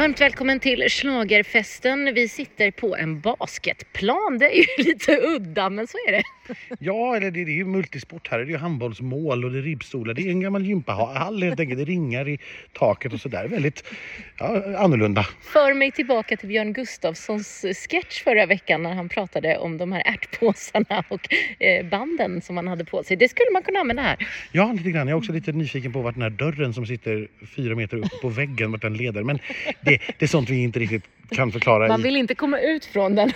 Varmt välkommen till Schlagerfesten. Vi sitter på en basketplan. Det är ju lite udda, men så är det. Ja, eller det, är ju multisport här. Det är ju handbollsmål och det är ribbstolar. Det är en gammal gympahall helt enkelt. Det ringar i taket och sådär. Väldigt ja, annorlunda. För mig tillbaka till Björn Gustafssons sketch förra veckan när han pratade om de här ärtpåsarna och eh, banden som man hade på sig. Det skulle man kunna använda här. Ja, lite grann. Jag är också lite nyfiken på vart den här dörren som sitter fyra meter upp på väggen, vart den leder. Men det, det är sånt kan förklara Man i vill inte komma ut från den.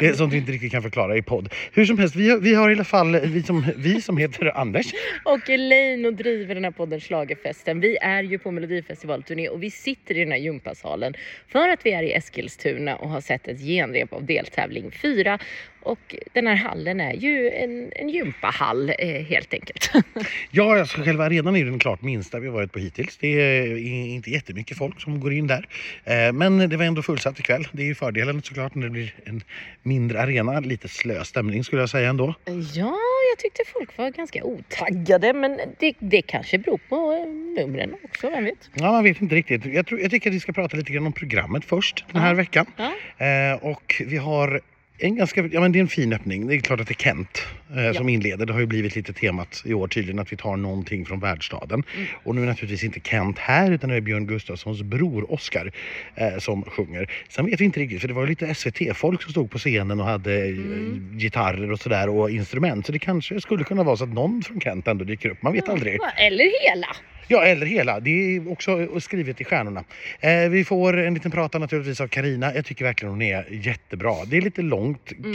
Det är sånt vi inte riktigt kan förklara i podd. Hur som helst, vi har, vi har i alla fall, vi som, vi som heter Anders, och Elaine och driver den här podden Schlagerfesten. Vi är ju på Melodifestivalturné och vi sitter i den här gympasalen för att vi är i Eskilstuna och har sett ett genrep av deltävling 4. Och den här hallen är ju en, en gympahall eh, helt enkelt. Ja, alltså själva arenan är den klart minsta vi varit på hittills. Det är inte jättemycket folk som går in där. Eh, Men det var ändå fullsatt ikväll. Det är ju fördelen såklart när det blir en mindre arena. Lite slö stämning skulle jag säga ändå. Ja, jag tyckte folk var ganska otaggade men det, det kanske beror på eh, numren också, vem vet? Ja, man vet inte riktigt. Jag, tror, jag tycker att vi ska prata lite grann om programmet först den här Ja. veckan. Ja. Eh, och vi har en ganska, ja men det är en fin öppning. Det är klart att det är Kent eh, som inleder. Det har ju blivit lite temat i år tydligen att vi tar någonting från världsstaden. Mm. Och nu är naturligtvis inte Kent här utan det är Björn Gustafssons bror Oskar eh, som sjunger. Sen vet vi inte riktigt för det var lite SVT-folk som stod på scenen och hade eh, Mm. gitarrer och sådär och instrument. Så det kanske skulle kunna vara så att någon från Kent ändå dyker upp. Man vet aldrig. Eller hela. Ja, eller hela. Det är också skrivet i stjärnorna. Eh, vi får en liten prata naturligtvis av Karina. Jag tycker verkligen hon är jättebra. Det är lite långt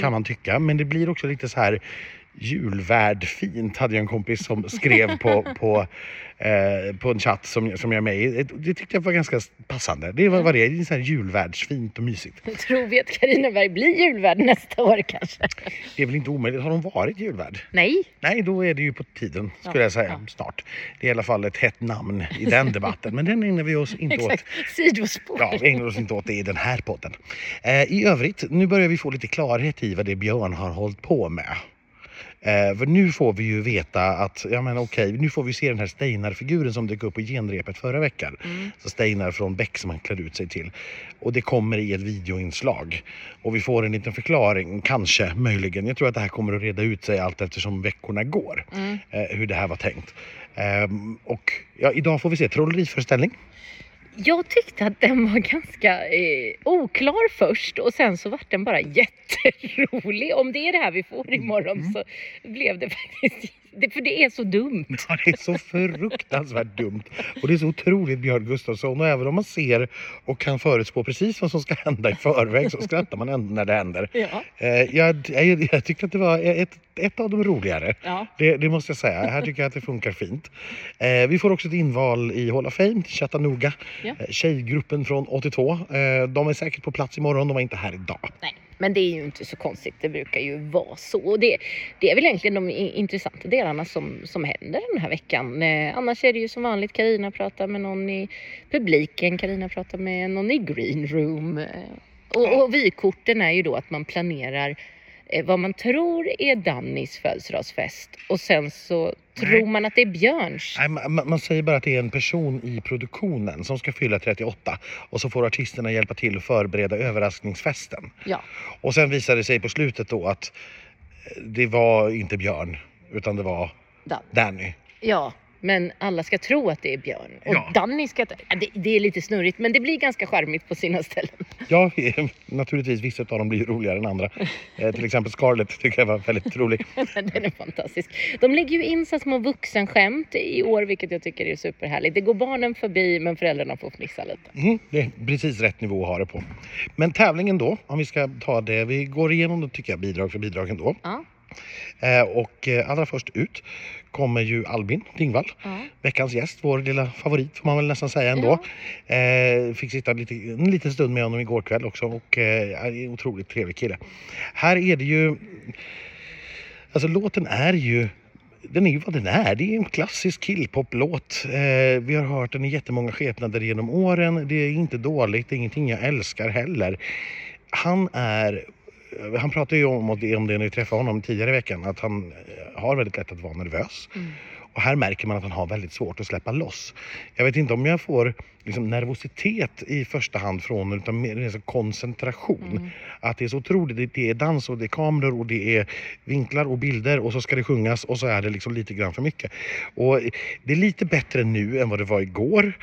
kan man tycka, men det blir också lite så här julvärdfint hade jag en kompis som skrev på, på, eh, på en chatt som, som jag är med i. Det tyckte jag var ganska passande. Det var vad det. Det är så här julvärdsfint och mysigt. Tror vi att Carina Berg blir julvärd nästa år kanske? Det är väl inte omöjligt. Har hon varit julvärd? Nej. Nej, då är det ju på tiden skulle Ja, jag säga ja. snart. Det är i alla fall ett hett namn i den debatten, men den ägnar vi oss inte åt. Exakt. Sidospår. Ja, vi ägnar oss inte åt det i den här podden. Eh, I övrigt, nu börjar vi få lite klarhet i vad det Björn har hållit på med. Eh, för nu får vi ju veta att, ja men okej, nu får vi se den här Steinar-figuren som dök upp på genrepet förra veckan. Mm. Så Steinar från Beck som han klädde ut sig till. Och det kommer i ett videoinslag. Och vi får en liten förklaring, kanske, möjligen. Jag tror att det här kommer att reda ut sig allt eftersom veckorna går. Mm. Eh, hur det här var tänkt. Ehm, och ja, idag får vi se trolleriföreställning. Jag tyckte att den var ganska eh, oklar först och sen så vart den bara jätterolig. Om det är det här vi får imorgon Mm. så blev det faktiskt... Det, för det är så dumt. Ja, det är så fruktansvärt dumt. Och det är så otroligt Björn Gustafsson. Och även om man ser och kan förutspå precis vad som ska hända i förväg så skrattar man ändå när det händer. Ja. Eh, jag, jag, jag tyckte att det var ett, ett av de roligare. Ja. Det, det måste jag säga. Här tycker jag att det funkar fint. Eh, vi får också ett inval i Hall of Fame Chattanooga. Ja. Eh, tjejgruppen från 82. Eh, de är säkert på plats imorgon. De var inte här idag. Nej, men det är ju inte så konstigt. Det brukar ju vara så. Och det, det är väl egentligen de intressanta delarna som, som händer den här veckan. Eh, annars är det ju som vanligt Karina pratar med någon i publiken. Karina pratar med någon i green room. Eh, och, och vykorten är ju då att man planerar eh, vad man tror är Dannys födelsedagsfest och sen så tror man att det är Björns. Nej, man, man- säger bara att det är en person i produktionen som ska fylla 38 och så får artisterna hjälpa till att förbereda överraskningsfesten. Ja. Och sen visar det sig på slutet då att eh, det var inte Björn utan det var Dan. Danny. Ja, men alla ska tro att det är Björn. Och Ja. Danny ska... Det, det är lite snurrigt, men det blir ganska charmigt på sina ställen. Ja, naturligtvis vissa av dem blir roligare än andra. Eh, till exempel Scarlett tycker jag var väldigt rolig. Den är fantastisk. De lägger ju in så små vuxenskämt i år, vilket jag tycker är superhärligt. Det går barnen förbi, men föräldrarna får fnissa lite. Mm, det är precis rätt nivå att ha det på. Men tävlingen då, om vi ska ta det. Vi går igenom då tycker jag bidrag för bidrag ändå. Ja, Eh, och eh, allra först ut kommer ju Albin Dingvall. ja. veckans gäst, vår lilla favorit får man väl nästan säga ändå. Eh, fick sitta lite, en liten stund med honom igår kväll också och eh, otroligt trevlig kille. Här är det ju, alltså låten är ju den är ju vad den är. Det är en klassisk killpoplåt. Eh, vi har hört den i jättemånga skepnader genom åren. Det är inte dåligt, det är ingenting jag älskar heller. Han är han pratade ju om om det när vi träffade honom tidigare i veckan att han eh, har väldigt lätt att vara nervös. Mm. Och här märker man att han har väldigt svårt att släppa loss. Jag vet inte om jag får liksom nervositet i första hand från utan mer en koncentration. Mm. Att det är så otroligt, det är dans och det är kameror och det är vinklar och bilder och så ska det sjungas och så är det liksom lite grann för mycket. Och det är lite bättre nu än vad det var igår.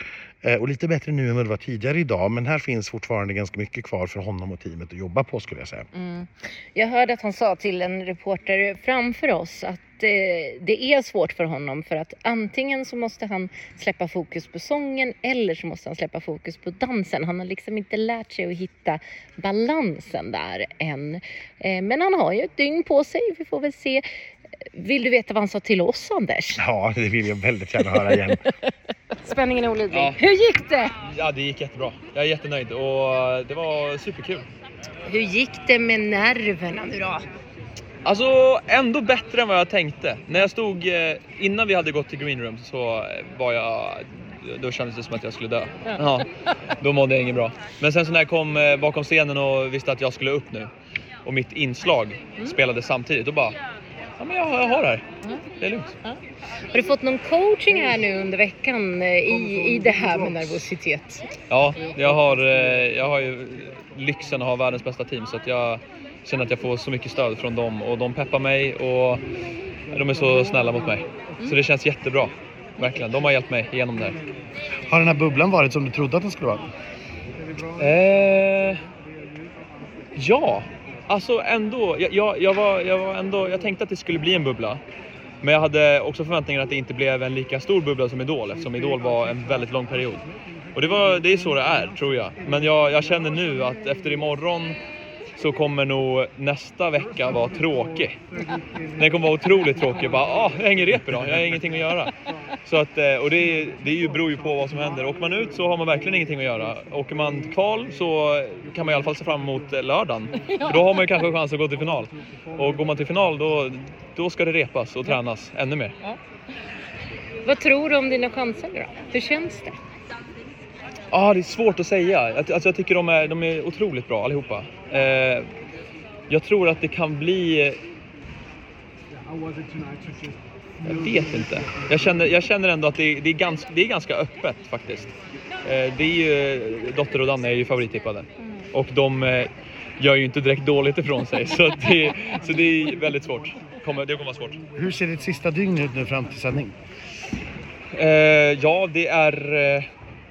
Eh, och lite bättre nu än vad det var tidigare idag. Men här finns fortfarande ganska mycket kvar för honom och teamet att jobba på skulle jag säga. Mm. Jag hörde att han sa till en reporter framför oss att eh, det är svårt för honom för att antingen så måste han släppa fokus på sången eller så måste han släppa fokus på dansen. Han har liksom inte lärt sig att hitta balansen där än. Eh, men han har ju ett dygn på sig. Vi får väl se. Vill du veta vad han sa till oss Anders? Ja, det vill jag väldigt gärna höra igen. Spänningen är olidlig. Ja. Hur gick det? Ja, det gick jättebra. Jag är jättenöjd och det var superkul. Hur gick det med nerverna nu då? Alltså ändå bättre än vad jag tänkte. När jag stod, eh, innan vi hade gått till green room så eh, var jag, då kändes det som att jag skulle dö. Ja, då mådde jag inget bra. Men sen så när jag kom eh, bakom scenen och visste att jag skulle upp nu och mitt inslag spelade samtidigt, då bara, ja men jag, jag har det här. Det är lugnt. Har du fått någon coaching här nu under veckan eh, i, i det här med nervositet? Ja, jag har, eh, jag har ju lyxen att ha världens bästa team så att jag känner att jag får så mycket stöd från dem och de peppar mig och de är så snälla mot mig. Så det känns jättebra. Verkligen. De har hjälpt mig igenom det här. Har den här bubblan varit som du trodde att den skulle vara? Eh, ja, alltså ändå. Jag, jag, jag, var, jag, var ändå. jag tänkte att det skulle bli en bubbla. Men jag hade också förväntningar att det inte blev en lika stor bubbla som Idol eftersom Idol var en väldigt lång period. Och det, var, det är så det är tror jag. Men jag, jag känner nu att efter imorgon så kommer nog nästa vecka vara tråkig. Den kommer vara otroligt tråkig. Bara, ah, jag hänger rep idag, jag har ingenting att göra. Så att, eh, och det, det ju, beror ju på vad som händer. Åker man ut så har man verkligen ingenting att göra. Åker man till kval så kan man i alla fall se fram emot eh, lördagen. För då har man ju kanske chans att gå till final. Och går man till final då, då ska det repas och tränas ännu mer. Vad tror du om dina chanser då? Hur känns det? Ja, det är svårt att säga. Jag- Alltså, jag tycker de är, de är otroligt bra allihopa. Eh, jag tror att det kan bli... Jag vet inte. Jag känner, jag känner ändå att det, det, är ganska, det är ganska öppet faktiskt. Eh, det är ju, Dotter och Danne är ju favorittippade. Och de eh, gör ju inte direkt dåligt ifrån sig. Så, det, så det är väldigt svårt. Kommer, det kommer vara svårt. Hur ser ditt sista dygn ut nu fram till sändning? Eh, ja, det är...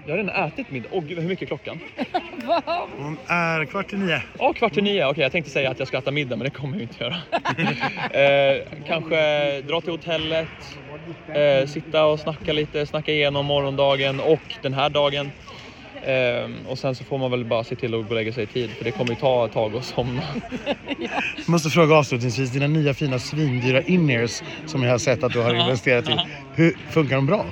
Jag har redan ätit middag. Åh gud, hur mycket är klockan? Hon är kvart i nio. Ja, kvart i nio. Okej, jag tänkte säga att jag ska äta middag, men det kommer jag ju inte göra. eh, kanske dra till hotellet, eh, sitta och snacka lite, snacka igenom morgondagen och den här dagen. Eh, och sen så får man väl bara se till att gå och lägga sig i tid, för det kommer ju ta ett tag att somna. Jag måste fråga avslutningsvis, dina nya fina svindyra in-ears som jag har sett att du har investerat i. Hur funkar de bra?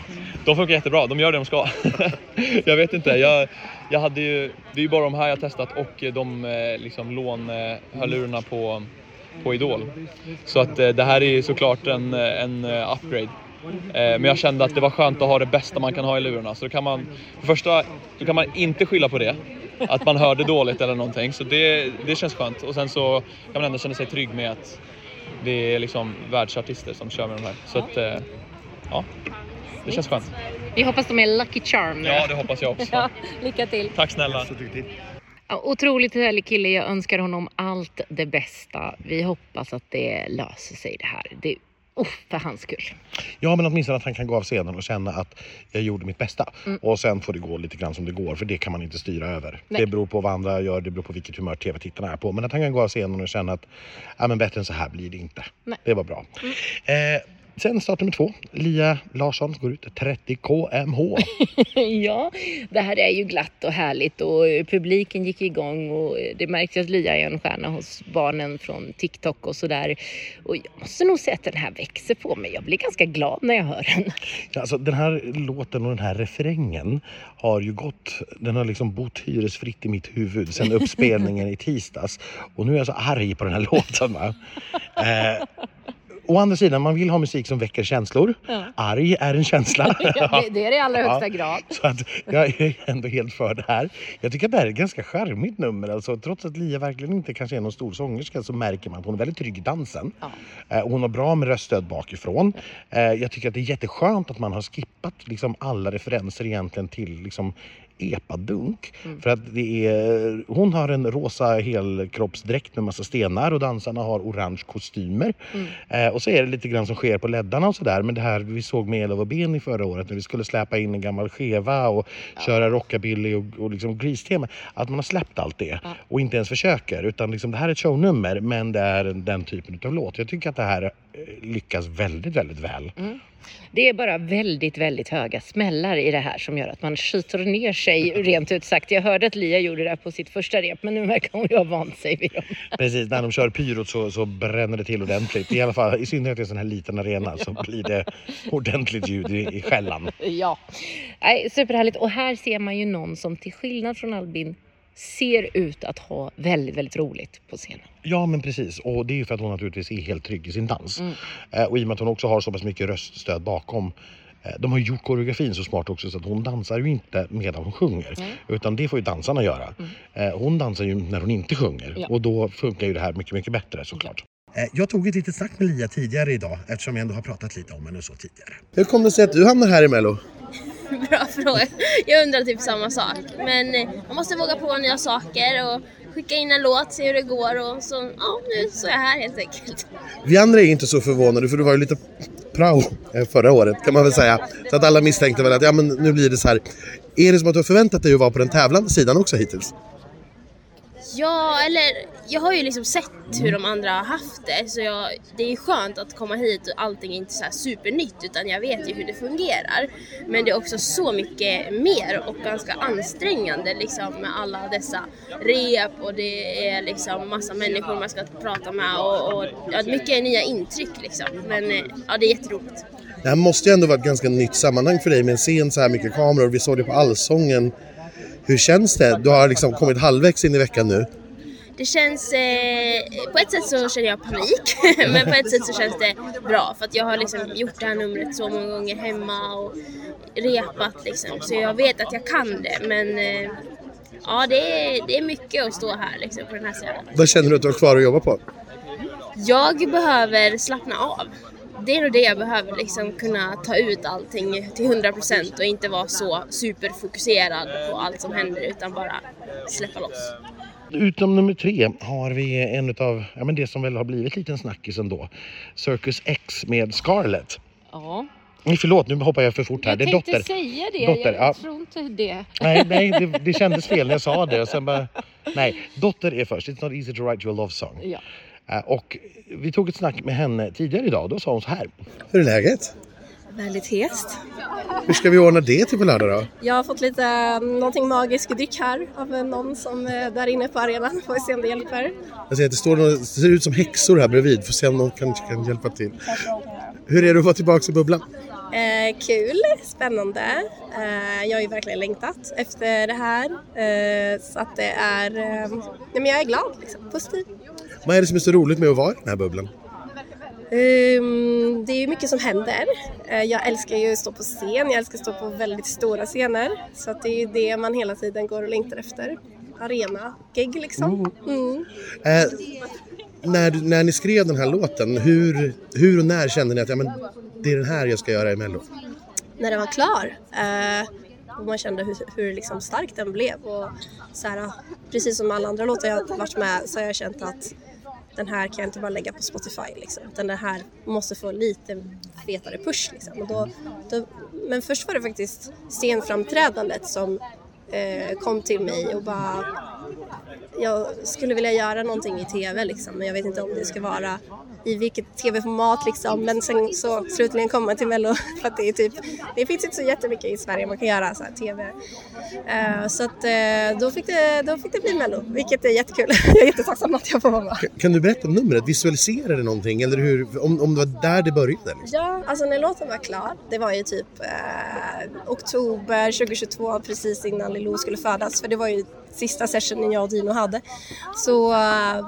De funkar jättebra, de gör det de ska. jag vet inte, jag, jag hade ju, det är ju bara de här jag testat och de eh, liksom lånhörlurarna på, på Idol. Så att eh, det här är ju såklart en, eh, en upgrade. Eh, Men jag kände att det var skönt att ha det bästa man kan ha i lurarna. Så då kan man, för första, då kan man inte skylla på det. Att man hörde dåligt eller någonting. Så det, det känns skönt. Och sen så kan man ändå känna sig trygg med att det är liksom världsartister som kör med de här. Så att, eh, ja, det känns skönt. Vi hoppas de är Lucky Charm nu. Ja, det hoppas jag också. Ja, lycka till. Tack snälla. Otroligt härlig kille. Jag önskar honom allt det bästa. Vi hoppas att det löser sig det här. Det, oh, för hans skull. Ja, men åtminstone att han kan gå av scenen och känna att jag gjorde mitt bästa. Mm. Och sen får det gå lite grann som det går, för det kan man inte styra över. Nej. Det beror på vad andra gör, det beror på vilket humör tv-tittarna är på. Men att han kan gå av scenen och känna att ja, men bättre än så här blir det inte. Nej. Det var bra. Eh, sen start nummer två. Lia Larsson går ut 30 kmh. ja, det här är ju glatt och härligt och eh, publiken gick igång och eh, det märks att Lia är en stjärna hos barnen från TikTok och sådär. Och jag måste nog säga att den här växer på mig. Jag blir ganska glad när jag hör den. Ja, Alltså, den här låten och den här refrängen har ju gått, den har liksom bott hyresfritt i mitt huvud sedan uppspelningen i tisdags. Och nu är jag så arg på den här låten. Va? Eh, å andra sidan, man vill ha musik som väcker känslor. Ja. Arg är en känsla. Ja, det, är det i allra högsta grad. Så att jag är ändå helt för det här. Jag tycker att det här är ett ganska charmigt nummer. Alltså, trots att Lia verkligen inte kanske är någon stor sångerska så märker man att hon är väldigt trygg i dansen. Ja. Eh, hon har bra med röststöd bakifrån. Eh, jag tycker att det är jätteskönt att man har skippat liksom, alla referenser egentligen till liksom, epadunk. Mm. För att det är, hon har en rosa helkroppsdräkt med massa stenar och dansarna har orange kostymer. Mm. Eh, och så är det lite grann som sker på leddarna och sådär. Men det här vi såg med Elov och Beni förra året när vi skulle släppa in en gammal skeva och köra rockabilly och, och liksom grease-tema. Att man har släppt allt det Ja. och inte ens försöker. Utan liksom, det här är ett shownummer men det är den typen av låt. Jag tycker att det här eh, lyckas väldigt, väldigt väl. Det är bara väldigt, väldigt höga smällar i det här som gör att man skiter ner sig rent ut sagt. Jag hörde att Lia gjorde det här på sitt första rep men nu verkar hon ju ha vant sig vid dem. Precis, när de kör pyrot så, så bränner det till ordentligt. I alla fall i synnerhet i en sån här liten arena så blir det ordentligt ljud i, i skällan. Ja, Nej, superhärligt. Och här ser man ju någon som till skillnad från Albin ser ut att ha väldigt, väldigt roligt på scenen. Ja men precis och det är ju för att hon naturligtvis är helt trygg i sin dans. Mm. Eh, och i och med att hon också har så pass mycket röststöd bakom. Eh, de har ju gjort koreografin så smart också så att hon dansar ju inte medan hon sjunger. Mm. Utan det får ju dansarna göra. Eh, hon dansar ju när hon inte sjunger Ja. och då funkar ju det här mycket, mycket bättre såklart. Eh, Jag tog ett litet snack med Lia tidigare idag eftersom jag ändå har pratat lite om henne så tidigare. Hur kom det sig att du hamnar här i Mello? Bra fråga. Jag undrar typ samma sak. Men eh, man måste våga prova nya saker och skicka in en låt, se hur det går och så, ja nu så är jag här helt enkelt. Vi andra är inte så förvånade för du var ju lite prao eh, förra året kan man väl säga. Så att alla misstänkte väl att ja, men nu blir det så här. Är det som att du har förväntat dig att vara på den tävlande sidan också hittills? Ja, eller jag har ju liksom sett hur de andra har haft det så jag, det är skönt att komma hit och allting är inte så här supernytt utan jag vet ju hur det fungerar. Men det är också så mycket mer och ganska ansträngande liksom med alla dessa rep och det är liksom massa människor man ska prata med och, och ja, mycket nya intryck liksom. Men eh, ja, det är jätteroligt. Det här måste ju ändå vara ett ganska nytt sammanhang för dig med en scen så här mycket kameror. Vi såg det på Allsången. Hur känns det? Du har liksom kommit halvvägs in i veckan nu. Det känns, eh, på ett sätt så känner jag panik, men på ett sätt så känns det bra för att jag har liksom gjort det här numret så många gånger hemma och repat liksom, så jag vet att jag kan det men eh, ja det är, det är mycket att stå här liksom på den här scenen. Vad känner du att du har kvar att jobba på? Jag behöver slappna av. Det är nog det jag behöver, liksom kunna ta ut allting till 100% och inte vara så superfokuserad på allt som händer utan bara släppa loss. Utom nummer tre har vi en utav, ja men det som väl har blivit lite en snackis ändå. Circus X med Scarlett. Ja, Nej, Förlåt, nu hoppar jag för fort här. jag det är tänkte dotter. säga det. Dotter, jag ja. tror inte det. Nej, nej det, det kändes fel när jag sa det. Och sen bara, nej, dotter är först. It's not easy to write you a love song. Ja. Eh, Och vi tog ett snack med henne tidigare idag. Då sa hon så här. Hur är läget? Väldigt hest. Hur ska vi ordna det till på lördag då? Jag har fått lite eh, någonting magisk dryck här av eh, någon som är där inne på arenan. Får vi se om det hjälper. Jag ser att det står det ser ut som häxor här bredvid. Får se om någon kanske kan hjälpa till. Hur är det att vara tillbaka i bubblan? Eh, kul, spännande. Eh, jag har ju verkligen längtat efter det här. Eh, så att det är... Eh, nej men jag är glad, liksom. positiv. Vad är det som är så roligt med att vara i den här bubblan? Ehm, det är ju mycket som händer. Eh, jag älskar ju att stå på scen, jag älskar att stå på väldigt stora scener. Så att det är ju det man hela tiden går och längtar efter. Arena, gig liksom. Mm. Eh, när, när ni skrev den här låten, hur, hur och när kände ni att ja, men, det är den här jag ska göra i Mello? när den var klar. Eh, och man kände hur, hur liksom stark den blev. Och så här, precis som alla andra låtar jag varit med så har jag känt att den här kan jag inte bara lägga på Spotify. Liksom. Utan den här måste få lite fetare push. Liksom. Och då, då, men först var det faktiskt scenframträdandet som eh, kom till mig och bara jag skulle vilja göra någonting i TV liksom, men jag vet inte om det ska vara i vilket TV-format liksom. Men sen så slutligen komma till Mello för att det är typ, det finns inte så jättemycket i Sverige man kan göra så här TV. Eh, så att eh, då fick, det, då fick det bli Mello, vilket är jättekul. jag är jättetacksam att jag får vara med. Kan du berätta om numret? Visualiserar det någonting? Eller hur, om, om det var där det började? Liksom? Ja, alltså när låten var klar, det var ju typ eh, oktober 2022 precis innan Lilo skulle födas för det var ju sista sessionen jag och Dino hade. Så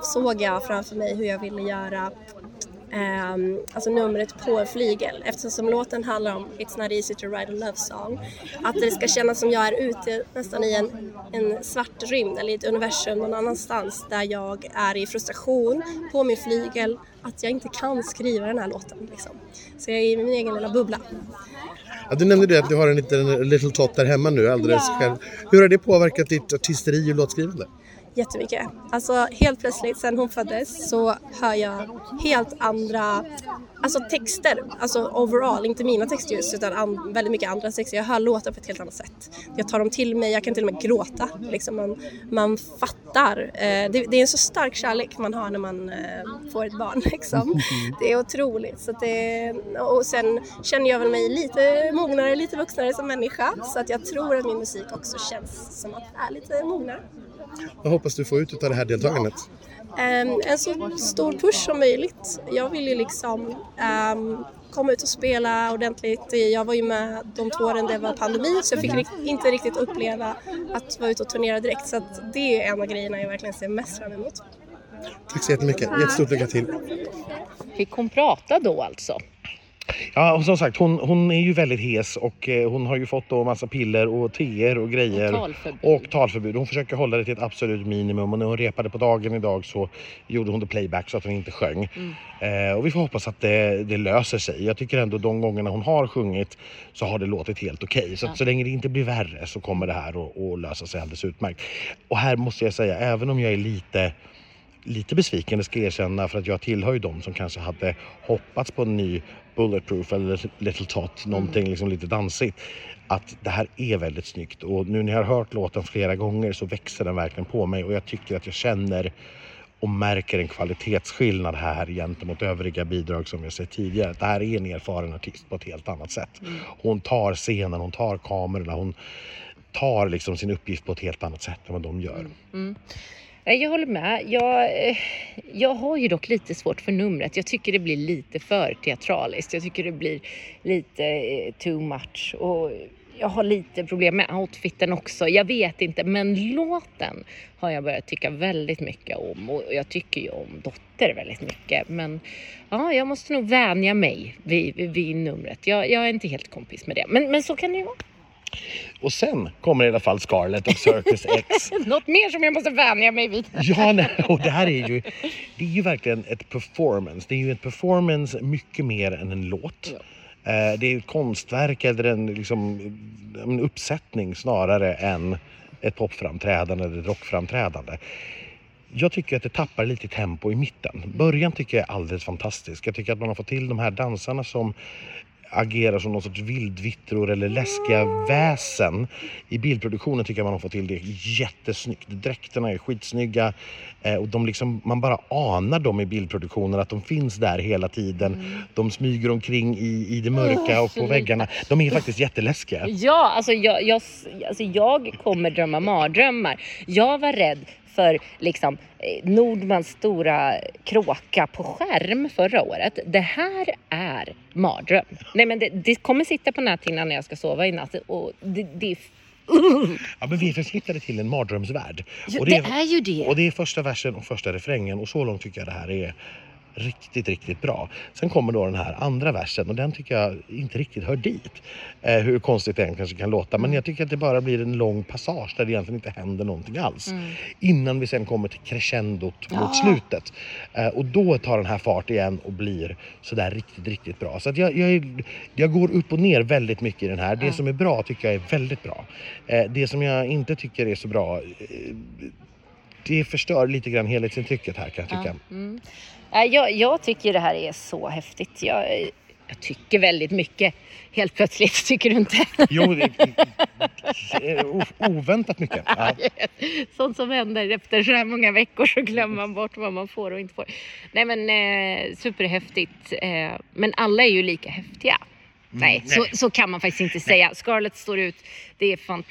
såg jag framför mig hur jag ville göra ehm, alltså numret på en flygel eftersom låten handlar om It's not easy to write a love song. Att det ska kännas som jag är ute nästan i en, en svart rymd eller i ett universum någon annanstans där jag är i frustration på min flygel att jag inte kan skriva den här låten. Liksom. Så jag är i min egen lilla bubbla. Ja, du nämnde det att du har en liten little tot där hemma nu alldeles Ja. själv. Hur har det påverkat ditt artisteri och låtskrivande? Jättemycket. Alltså helt plötsligt sen hon föddes så hör jag helt andra alltså texter, alltså overall, inte mina texter just utan an, väldigt mycket andra texter. Jag hör låtar på ett helt annat sätt. Jag tar dem till mig, jag kan till och med gråta. Liksom man, man fattar. Eh, det, det är en så stark kärlek man har när man eh, får ett barn. Liksom. Det är otroligt. Så det, och sen känner jag väl mig lite mognare, lite vuxnare som människa. Så att jag tror att min musik också känns som att jag är lite mognare. Vad hoppas du få ut av det här deltagandet? Ehm, en så stor push som möjligt. Jag vill ju liksom ehm, komma ut och spela ordentligt. Jag var ju med de två åren det var pandemi så jag fick inte riktigt uppleva att vara ute och turnera direkt. Så att det är en av grejerna jag verkligen ser mest fram emot. Tack så jättemycket. Jättestort lycka till. Fick hon prata då alltså? Ja, och som sagt, hon, hon är ju väldigt hes och eh, hon har ju fått då massa piller och teer och grejer. Och talförbud. Och talförbud. Hon försöker hålla det till ett absolut minimum och när hon repade på dagen idag så gjorde hon det playback så att hon inte sjöng. Eh, och vi får hoppas att det, det löser sig. Jag tycker ändå de gångerna hon har sjungit så har det låtit helt okej. Så, att så länge det inte blir värre så kommer det här att, att lösa sig alldeles utmärkt. Och här måste jag säga, även om jag är lite lite besviken, det ska jag erkänna, för att jag tillhör ju de som kanske hade hoppats på en ny Bulletproof eller Little Tot, någonting liksom lite dansigt. Att det här är väldigt snyggt och nu när jag har hört låten flera gånger så växer den verkligen på mig och jag tycker att jag känner och märker en kvalitetsskillnad här gentemot övriga bidrag som jag sett tidigare. Det här är en erfaren artist på ett helt annat sätt. Hon tar scenen, hon tar kamerorna, hon tar liksom sin uppgift på ett helt annat sätt än vad de gör. Nej, Jag håller med. Jag, eh, jag har ju dock lite svårt för numret. Jag tycker det blir lite för teatraliskt. Jag tycker det blir lite eh, too much. Och jag har lite problem med outfiten också. Jag vet inte, men låten har jag börjat tycka väldigt mycket om. Och jag tycker ju om Dotter väldigt mycket. Men ja, jag måste nog vänja mig vid, vid, vid numret. Jag, jag är inte helt kompis med det. Men, men så kan det ju vara. Och sen kommer i alla fall Scarlett och Circus X. Något mer som jag måste vänja mig vid. Ja, nej, och det här är ju, det är ju verkligen ett performance. Det är ju ett performance mycket mer än en låt. Eh, Det är ett konstverk eller en, liksom, en uppsättning snarare än ett popframträdande eller ett rockframträdande. Jag tycker att det tappar lite tempo i mitten. Början tycker jag är alldeles fantastisk. Jag tycker att man har fått till de här dansarna som agerar som någon sorts vildvittror eller läskiga väsen. I bildproduktionen tycker jag man har fått till det jättesnyggt. Dräkterna är skitsnygga eh, och de liksom, man bara anar dem i bildproduktionen att de finns där hela tiden. De smyger omkring i, i det mörka och på väggarna. De är faktiskt jätteläskiga. Ja, alltså jag, jag, alltså jag kommer drömma mardrömmar. Jag var rädd för liksom eh, Nordmans stora kråka på skärm förra året. Det här är mardröm. Nej men det, det kommer sitta på näthinnan när jag ska sova i natt och det, det är Ja, men vi hittade till en mardrömsvärld. Ja, Och det är ju det. Och det är första versen och första refrängen och så långt tycker jag det här är riktigt, riktigt bra. Sen kommer då den här andra versen och den tycker jag inte riktigt hör dit. Eh, hur konstigt det än kanske kan låta. Men jag tycker att det bara blir en lång passage där det egentligen inte händer någonting alls. Innan vi sen kommer till crescendot mot slutet. Eh, och då tar den här fart igen och blir sådär riktigt, riktigt bra. Så att jag, jag, jag går upp och ner väldigt mycket i den här. Det som är bra tycker jag är väldigt bra. Eh, det som jag inte tycker är så bra eh, det förstör lite grann helhetsintrycket här kan jag tycka. Mm. Nej, Jag, jag tycker det här är så häftigt. Jag, jag tycker väldigt mycket helt plötsligt, tycker du inte? Jo, oväntat mycket. Ja. Sånt som händer efter så här många veckor så glömmer man bort vad man får och inte får. Nej men eh, superhäftigt. Eh, men alla är ju lika häftiga. Nej, Så, nej. så kan man faktiskt inte säga. Scarlett står ut. Det är fan...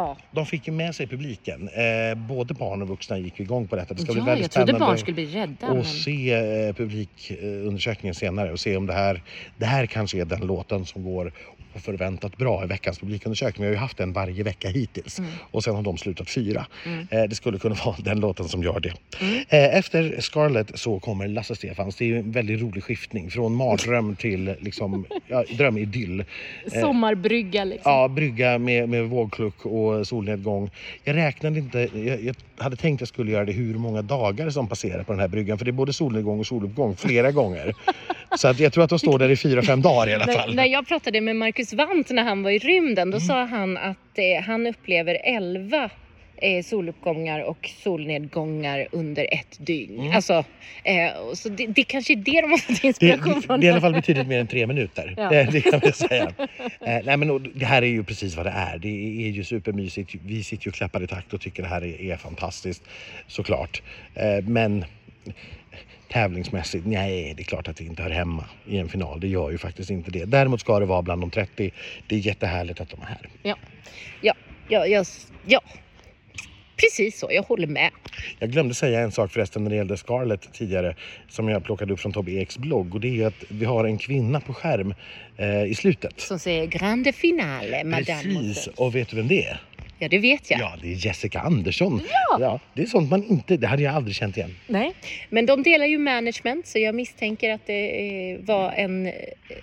Ja, De fick ju med sig publiken. Eh, både barn och vuxna gick igång på detta. Det ska bli ja väldigt jag trodde barn skulle bli rädda. och Men... se eh, publikundersökningen senare och se om det här, det här kanske är den låten som går och förväntat bra i veckans publikundersökning. Vi har ju haft en varje vecka hittills Mm. och sen har de slutat fyra. Mm. Eh, det skulle kunna vara den låten som gör det. Mm. Eh, efter Scarlett så kommer Lasse Stefans. Det är ju en väldigt rolig skiftning från mardröm till liksom, ja, drömidyll. Sommarbrygga liksom. Ja, brygga med, med vågkluck och solnedgång. Jag räknade inte, jag, jag hade tänkt jag skulle göra det hur många dagar som passerar på den här bryggan. För det är både solnedgång och soluppgång flera gånger. Så att jag tror att de står där i fyra, fem dagar i alla När, fall. när jag pratade med Marcus Wandt när han var i rymden, Mm. då sa han att eh, han upplever 11 eh, soluppgångar och solnedgångar under ett dygn. Mm. Alltså, eh, så det, det kanske är det de har fått inspiration det, från. det är i alla fall betydligt mer än tre minuter. Ja. Det, det kan vi säga. Eh, nej, men, det här är ju precis vad det är. Det är ju supermysigt. Vi sitter ju och klappar i takt och tycker det här är, är fantastiskt såklart. Eh, men tävlingsmässigt, nej det är klart att det inte hör hemma i en final. Det gör ju faktiskt inte det. Däremot ska det vara bland de 30. Det är jättehärligt att de är här. Ja, ja, ja, ja. Precis så, jag håller med. Jag glömde säga en sak förresten när det gällde Scarlett tidigare som jag plockade upp från Tobbe Eks blogg och det är att vi har en kvinna på skärm eh, i slutet. Som säger grande finale, madame. Precis, och vet du vem det är? Ja, det vet jag. Ja, det är Jessica Andersson. Ja. det är sånt man inte, det hade jag aldrig känt igen. Nej, men de delar ju management så jag misstänker att det eh, var en eh,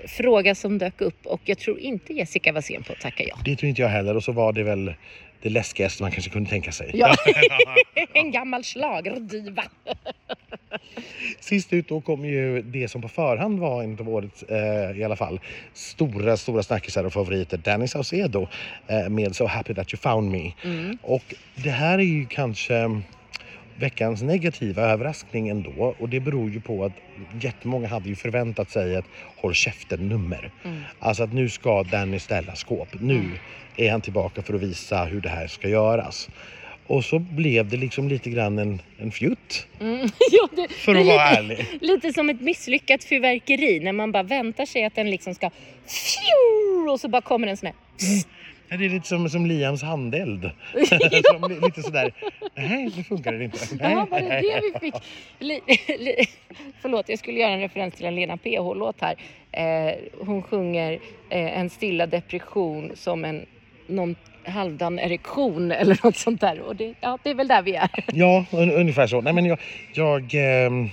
fråga som dök upp och jag tror inte Jessica var sen på att tacka ja. Det tror inte jag heller och så var det väl det läskigaste man kanske kunde tänka sig. Ja. en gammal schlagerdiva. Sist ut då kom ju det som på förhand var en av årets, eh, i alla fall, stora, stora snackisar och favoriter, Danny Saucedo eh, med So Happy That You Found Me. Mm. Och det här är ju kanske veckans negativa överraskning ändå och det beror ju på att jättemånga hade ju förväntat sig ett håll käften-nummer. Mm. Alltså att nu ska Danny ställa skåp. Nu är han tillbaka för att visa hur det här ska göras. Och så blev det liksom lite grann en, en fjutt, Mm. ja, det, för att vara lite, ärlig. lite som ett misslyckat fyrverkeri när man bara väntar sig att den liksom ska fju, och så bara kommer en sån här Ja, Det är lite som, som Liams handeld. som, li- lite sådär, nej nu funkar det inte. Nej, Ja, var det det vi fick? Li, li, förlåt, jag skulle göra en referens till en Lena PH-låt här. Eh, hon sjunger eh, en stilla depression som en någon halvdan erektion eller något sånt där. Och det, ja, det är väl där vi är. Ja, un, ungefär så. Nej, men jag, jag, ehm,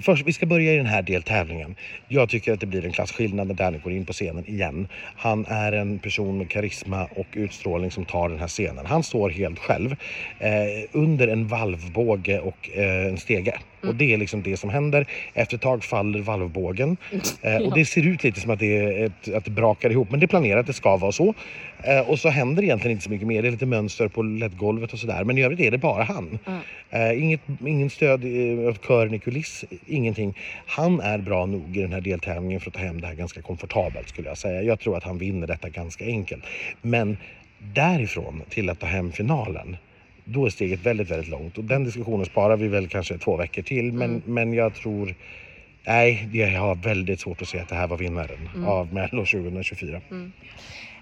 Först, vi ska börja i den här deltävlingen. Jag tycker att det blir en klasskillnad när Danny går in på scenen igen. Han är en person med karisma och utstrålning som tar den här scenen. Han står helt själv eh, under en valvbåge och eh, en stege. Och det är liksom det som händer. Efter ett tag faller valvbågen. Eh, och det ser ut lite som att det, är ett, att det brakar ihop. Men det är planerat, det ska vara så. Eh, och så händer egentligen inte så mycket mer. Det är lite mönster på ledgolvet och sådär. Men i övrigt är det bara han. Mm. Eh, inget, ingen stöd eh, av kören i kuliss, ingenting. Han är bra nog i den här deltävlingen för att ta hem det här ganska komfortabelt skulle jag säga. Jag tror att han vinner detta ganska enkelt. Men därifrån till att ta hem finalen, då är steget väldigt, väldigt långt. Och den diskussionen sparar vi väl kanske två veckor till. Men, Mm. men jag tror, nej, jag har väldigt svårt att se att det här var vinnaren Mm. av Mello 2024.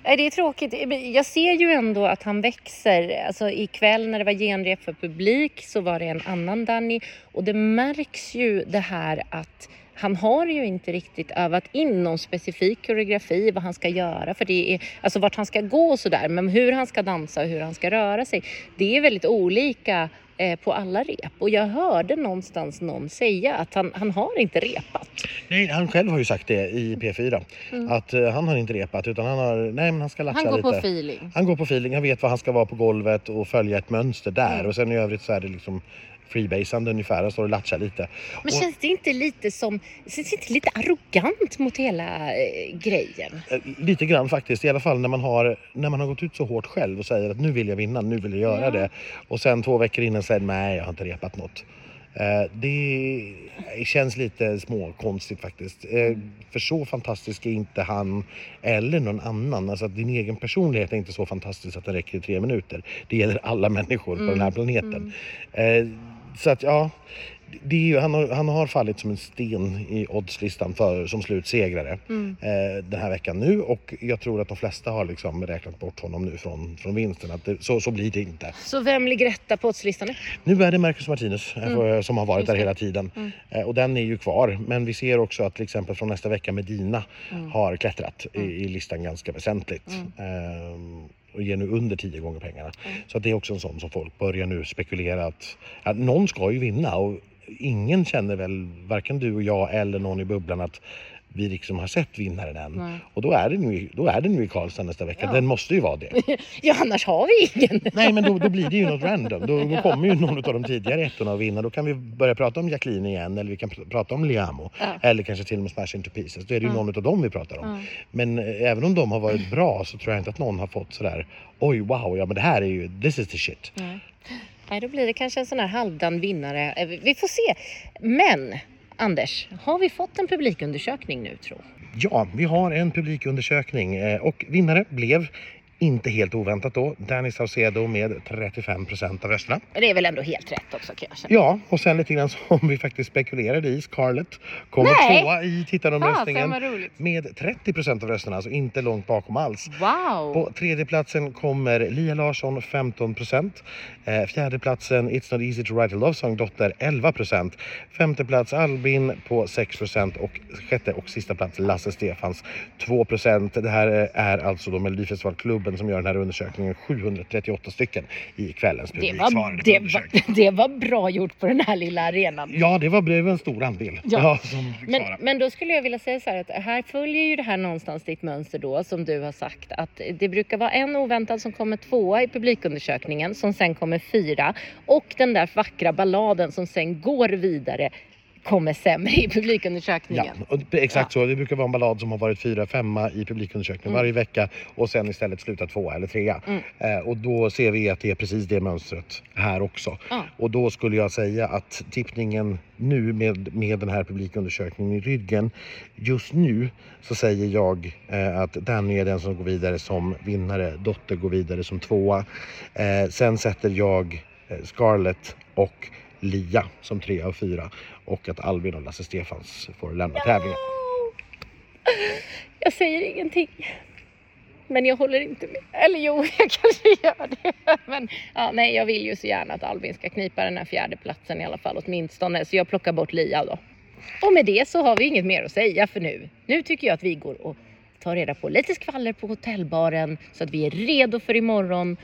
Nej, Det är tråkigt. Jag ser ju ändå att han växer. Alltså ikväll när det var genrep för publik så var det en annan Danny och det märks ju det här att han har ju inte riktigt övat in någon specifik koreografi, vad han ska göra, för det är, alltså vart han ska gå och sådär. Men hur han ska dansa och hur han ska röra sig, det är väldigt olika eh, på alla rep. Och jag hörde någonstans någon säga att han, han har inte repat. Nej, han själv har ju sagt det i P4. Mm. Att eh, han har inte repat utan han har, nej men han ska latcha Han går lite. på feeling. Han går på feeling, han vet var han ska vara på golvet och följa ett mönster där. Mm. Och sen i övrigt så är det liksom freebasande ungefär. Han står och latchar lite. Men Och- känns det inte lite som, känns det inte lite arrogant mot hela eh, grejen? Eh, Lite grann faktiskt, i alla fall när man, har, när man har gått ut så hårt själv och säger att nu vill jag vinna, nu vill jag göra Ja. det. Och sen två veckor innan säger nej, jag har inte repat något. Eh, Det känns lite småkonstigt faktiskt. Eh, För så fantastisk är inte han eller någon annan. Alltså att din egen personlighet är inte så fantastisk att den räcker i tre minuter. Det gäller alla människor på den här planeten. Eh, Så att ja, det är ju, han, har, han har fallit som en sten i oddslistan för, som slutsegrare Mm. eh, den här veckan nu och jag tror att de flesta har liksom räknat bort honom nu från, från vinsten. Att det, så, så blir det inte. Så vem ligger etta på oddslistan nu? Är det Marcus Martinez eh, Mm. som har varit där hela tiden Mm. eh, och den är ju kvar. Men vi ser också att till exempel från nästa vecka Medina Mm. har klättrat Mm. i, i listan ganska väsentligt. Mm. Och ger nu under 10 gånger pengarna. Mm. Så att det är också en sån som folk börjar nu spekulera att ja, någon ska ju vinna och ingen känner väl, varken du och jag eller någon i bubblan att vi liksom har sett vinnaren än. Nej. Och då är, det nu, i- då är det nu i Karlstad nästa vecka. Ja. Den måste ju vara det. Ja, annars har vi ingen. Nej men då, då blir det ju något random. Då, då kommer ju någon av de tidigare ettorna att vinna. Då kan vi börja prata om Jacqueline igen eller vi kan pr- prata om Liamo. Ja. Eller kanske till och med Smash Into Pieces. Då är det ju Ja. någon av dem vi pratar om. Men eh, även om de har varit bra så tror jag inte att någon har fått sådär Oj wow, ja men det här är ju, this is the shit. Nej. Nej, då blir det kanske en sån här halvdan vinnare. Eh, Vi får se. Men Anders, har vi fått en publikundersökning nu tro? Ja, vi har en publikundersökning eh, och vinnare blev inte helt oväntat då Danny Saucedo med 35% av rösterna. Det är väl ändå helt rätt också kan jag känna. Ja, och sen lite grann som vi faktiskt spekulerade i, Scarlett kommer Nej! tvåa i tittaromröstningen med 30% av rösterna, alltså inte långt bakom alls. Wow! På tredje platsen kommer Lia Larsson 15%. Eh, fjärde platsen It's Not Easy To Write A Love Song Dotter 11%. Femte plats Albin på 6% och sjätte och sista plats Lasse Stefans 2%. Det här eh, är alltså då Melodifestivalklubben som gör den här undersökningen. 738 stycken i kvällens det, publik var, svarade på det, var, det var bra gjort på den här lilla arenan. Ja, det var, det var en stor andel. Ja. som fick Men, men då skulle jag vilja säga så här att här följer ju det här någonstans ditt mönster då som du har sagt att det brukar vara en oväntad som kommer tvåa i publikundersökningen som sen kommer fyra och den där vackra balladen som sen går vidare kommer sämre i Ja, publikundersökningen. det- exakt så. Det brukar vara en ballad som har varit fyra, femma i publikundersökningen Mm. varje vecka och sen istället slutat tvåa eller trea. Mm. Eh, och då ser vi att det är precis det mönstret här också. Ja. Och då skulle jag säga att tippningen nu med, med den här publikundersökningen i ryggen. Just nu så säger jag eh, att Danny är den som går vidare som vinnare. Dotter går vidare som tvåa. Eh, sen sätter jag eh, Scarlett och Lia som trea och fyra. Och att Albin och Lasse Stefans får lämna tävlingen. Jag säger ingenting. Men jag håller inte med. Eller jo, jag kanske gör det. Men ja, nej, jag vill ju så gärna att Albin ska knipa den här fjärde platsen i alla fall åtminstone. Så jag plockar bort Lia då. Och med det så har vi inget mer att säga för nu. Nu tycker jag att vi går och tar reda på lite skvaller på hotellbaren så att vi är redo för imorgon.